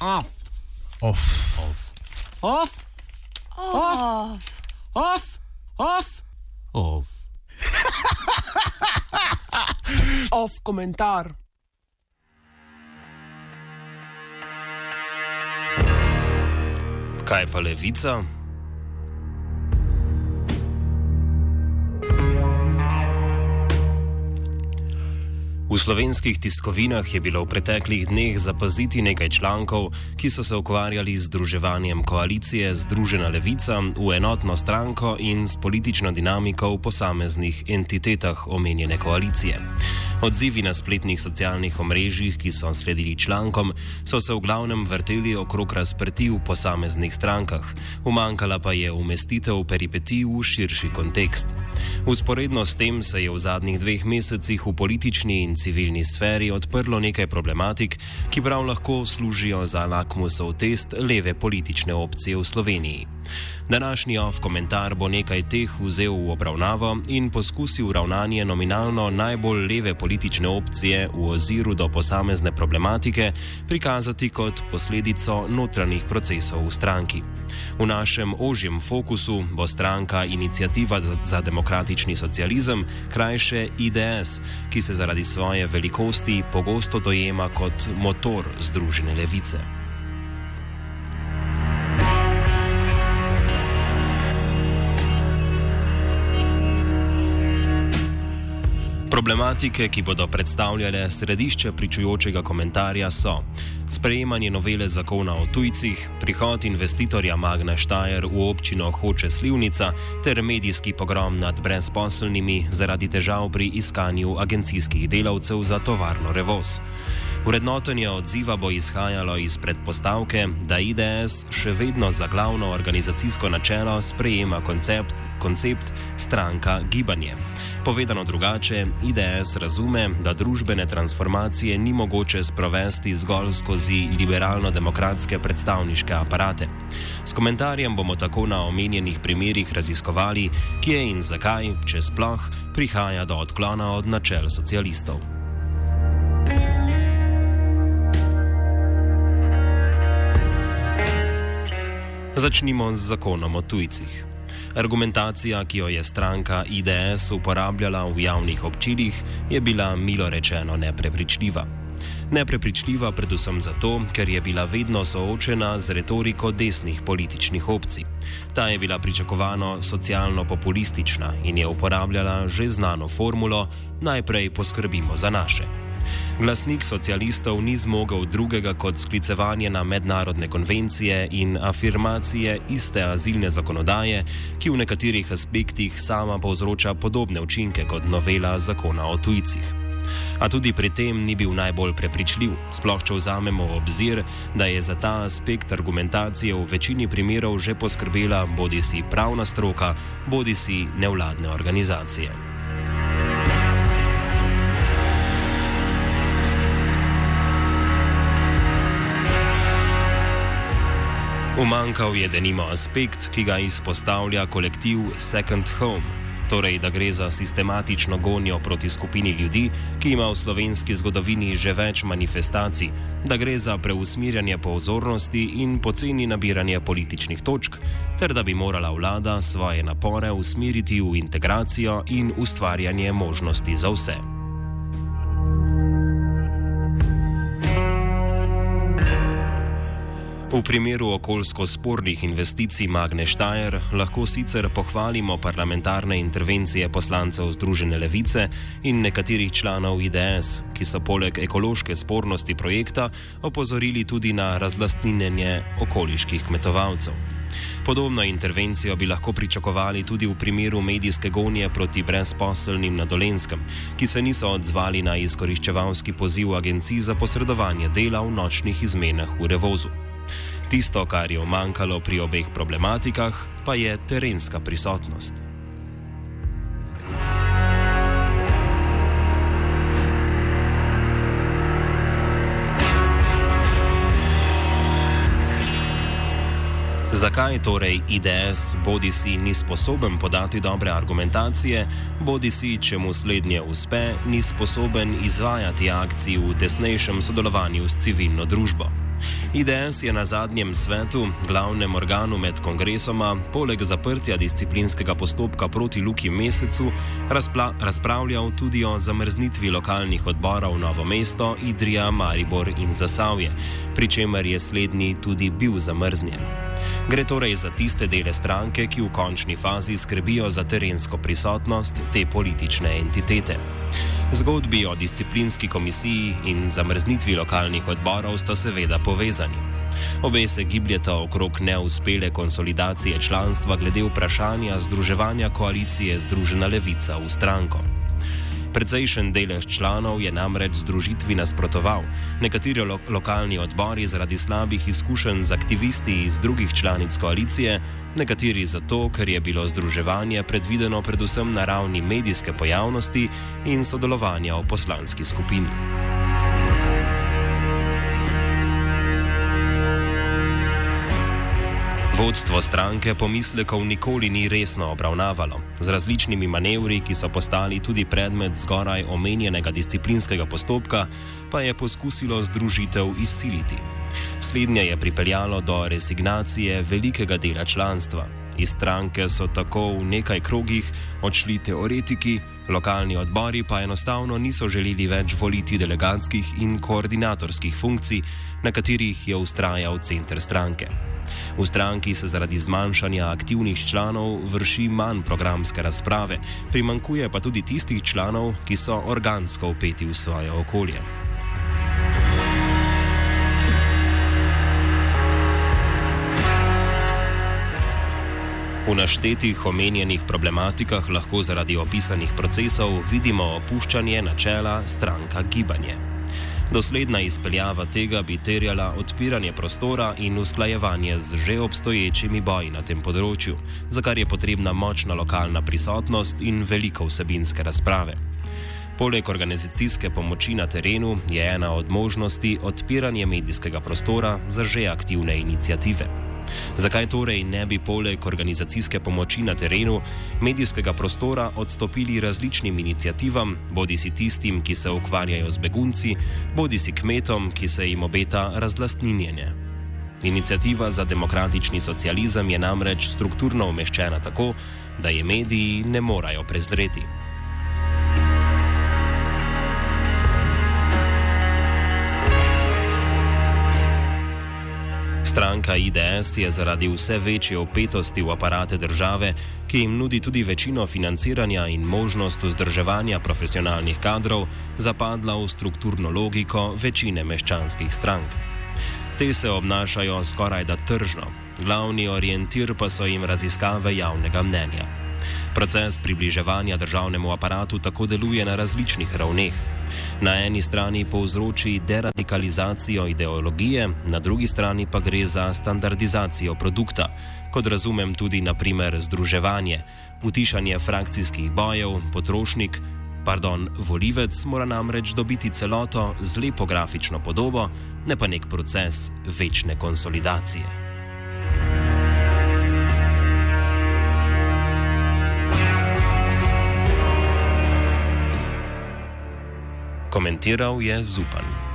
Off. Off. Off. Off. Off. Off. Off. Off. Off komentar. Kaj pa levica? Slovenskih tiskovinah je bilo v preteklih dneh zapaziti nekaj člankov, ki so se ukvarjali z združevanjem koalicije Združena levica v enotno stranko in s politično dinamiko v posameznih entitetah omenjene koalicije. Odzivi na spletnih socialnih omrežjih, ki so sledili člankom, so se v glavnem vrteli okrog razprti v posameznih strankah, umankala pa je umestitev peripetij v širši kontekst. Usporedno s tem se je v zadnjih dveh mesecih v politični in civilni sferi odprlo nekaj problematik, ki prav lahko služijo za lakmusov test leve politične opcije v Sloveniji. Današnji off komentar bo nekaj teh vzel v obravnavo in poskusil ravnanje nominalno najbolj leve politične opcije v oziru do posamezne problematike prikazati kot posledico notranjih procesov v stranki. V našem ožjem fokusu bo stranka Inicijativa za demokratični socializem, krajše IDS, ki se zaradi svoje velikosti pogosto dojema kot motor Združene levice. Problematike, ki bodo predstavljale središče pričujočega komentarja, so sprejemanje novele zakona o tujcih, prihod investitorja Magna Štajer v občino Hoče Slivnica ter medijski pogrom nad brezposelnimi zaradi težav pri iskanju agencijskih delavcev za tovarno Revoz. Urednotenje odziva bo izhajalo iz predpostavke, da IDS še vedno za glavno organizacijsko načelo sprejema koncept, koncept stranka gibanje. Povedano drugače, IDS razume, da družbene transformacije ni mogoče sprovesti zgolj skozi liberalno-demokratske predstavniške aparate. S komentarjem bomo tako na omenjenih primerjih raziskovali, kje in zakaj, če sploh, prihaja do odklona od načel socialistov. Začnimo z zakonom o tujcih. Argumentacija, ki jo je stranka IDS uporabljala v javnih občilih, je bila milo rečeno neprepričljiva. Neprepričljiva predvsem zato, ker je bila vedno soočena z retoriko desnih političnih opcij. Ta je bila pričakovano socialno-populistična in je uporabljala že znano formulo: najprej poskrbimo za naše. Glasnik socialistov ni zmogel drugega kot sklicevanje na mednarodne konvencije in afirmacije iste azilne zakonodaje, ki v nekaterih aspektih sama povzroča podobne učinke kot novela zakona o tujcih. A tudi pri tem ni bil najbolj prepričljiv, sploh če vzamemo v obzir, da je za ta aspekt argumentacije v večini primerov že poskrbela bodi si pravna stroka, bodi si nevladne organizacije. Umankal je denimo aspekt, ki ga izpostavlja kolektiv Second Home, torej da gre za sistematično gonjo proti skupini ljudi, ki ima v slovenski zgodovini že več manifestacij, da gre za preusmirjanje pozornosti in poceni nabiranje političnih točk, ter da bi morala vlada svoje napore usmeriti v integracijo in ustvarjanje možnosti za vse. V primeru okoljsko spornih investicij Magne Štajer lahko sicer pohvalimo parlamentarne intervencije poslancev Združene levice in nekaterih članov IDS, ki so poleg ekološke spornosti projekta opozorili tudi na razlastninjenje okoliških kmetovalcev. Podobno intervencijo bi lahko pričakovali tudi v primeru medijske gonje proti brezposelnim na Dolenskem, ki se niso odzvali na izkoriščevalski poziv agencij za posredovanje dela v nočnih izmenah v Revozu. Tisto, kar je omankalo pri obeh problematikah, pa je terenska prisotnost. Zakaj torej IDS bodi si ni sposoben podati dobre argumentacije, bodi si, če mu slednje uspe, ni sposoben izvajati akcij v tesnejšem sodelovanju s civilno družbo? IDS je na zadnjem svetu, glavnem organu med kongresoma, poleg zaprtja disciplinskega postopka proti Luki Mesecu, razpravljal tudi o zamrznitvi lokalnih odborov Novo mesto, Idrija, Maribor in Zasavje, pri čemer je slednji tudi bil zamrznjen. Gre torej za tiste dele stranke, ki v končni fazi skrbijo za terensko prisotnost te politične entitete. Zgodbi o disciplinski komisiji in zamrznitvi lokalnih odborov sta seveda povezani. Obe se gibljeta okrog neuspele konsolidacije članstva glede vprašanja združevanja koalicije Združena levica v stranko. Precejšen delež članov je namreč združitvi nasprotoval, nekateri lo lokalni odbori zaradi slabih izkušenj z aktivisti iz drugih članic koalicije, nekateri zato, ker je bilo združevanje predvideno predvsem na ravni medijske pojavnosti in sodelovanja v poslanski skupini. Vodstvo stranke pomislekov nikoli ni resno obravnavalo. Z različnimi manevri, ki so postali tudi predmet zgoraj omenjenega disciplinskega postopka, pa je poskusilo združitev izsiliti. Slednje je pripeljalo do resignacije velikega dela članstva. Iz stranke so tako v nekaj krogih odšli teoretiki, lokalni odbori pa enostavno niso želeli več voliti delegatskih in koordinatorskih funkcij, na katerih je ustrajal center stranke. V stranki se zaradi zmanjšanja aktivnih članov vrši manj programske razprave, primankuje pa tudi tistih članov, ki so organsko upeti v svoje okolje. V naštetih omenjenih problematikah lahko zaradi opisanih procesov vidimo opuščanje načela stranka gibanje. Dosledna izpeljava tega bi terjala odpiranje prostora in usklajevanje z že obstoječimi boji na tem področju, za kar je potrebna močna lokalna prisotnost in veliko vsebinske razprave. Poleg organizacijske pomoči na terenu je ena od možnosti odpiranje medijskega prostora za že aktivne inicijative. Zakaj torej ne bi poleg organizacijske pomoči na terenu medijskega prostora odstopili različnim inicijativam, bodi si tistim, ki se ukvarjajo z begunci, bodi si kmetom, ki se jim obeta razlastninjenje. Inicijativa za demokratični socializem je namreč strukturno umeščena tako, da je mediji ne morajo prezreti. Stranka IDS je zaradi vse večje opetosti v aparate države, ki jim nudi tudi večino financiranja in možnost vzdrževanja profesionalnih kadrov, zapadla v strukturno logiko večine meščanskih strank. Te se obnašajo skoraj da tržno, glavni orientir pa so jim raziskave javnega mnenja. Proces približevanja državnemu aparatu tako deluje na različnih ravneh. Na eni strani povzroči deradikalizacijo ideologije, na drugi strani pa gre za standardizacijo produkta, kot razumem tudi naprimer združevanje, utišanje frakcijskih bojev, potrošnik, pardon, volivec mora namreč dobiti celoto z lepo grafično podobo, ne pa nek proces večne konsolidacije. Komentiral je Zupan.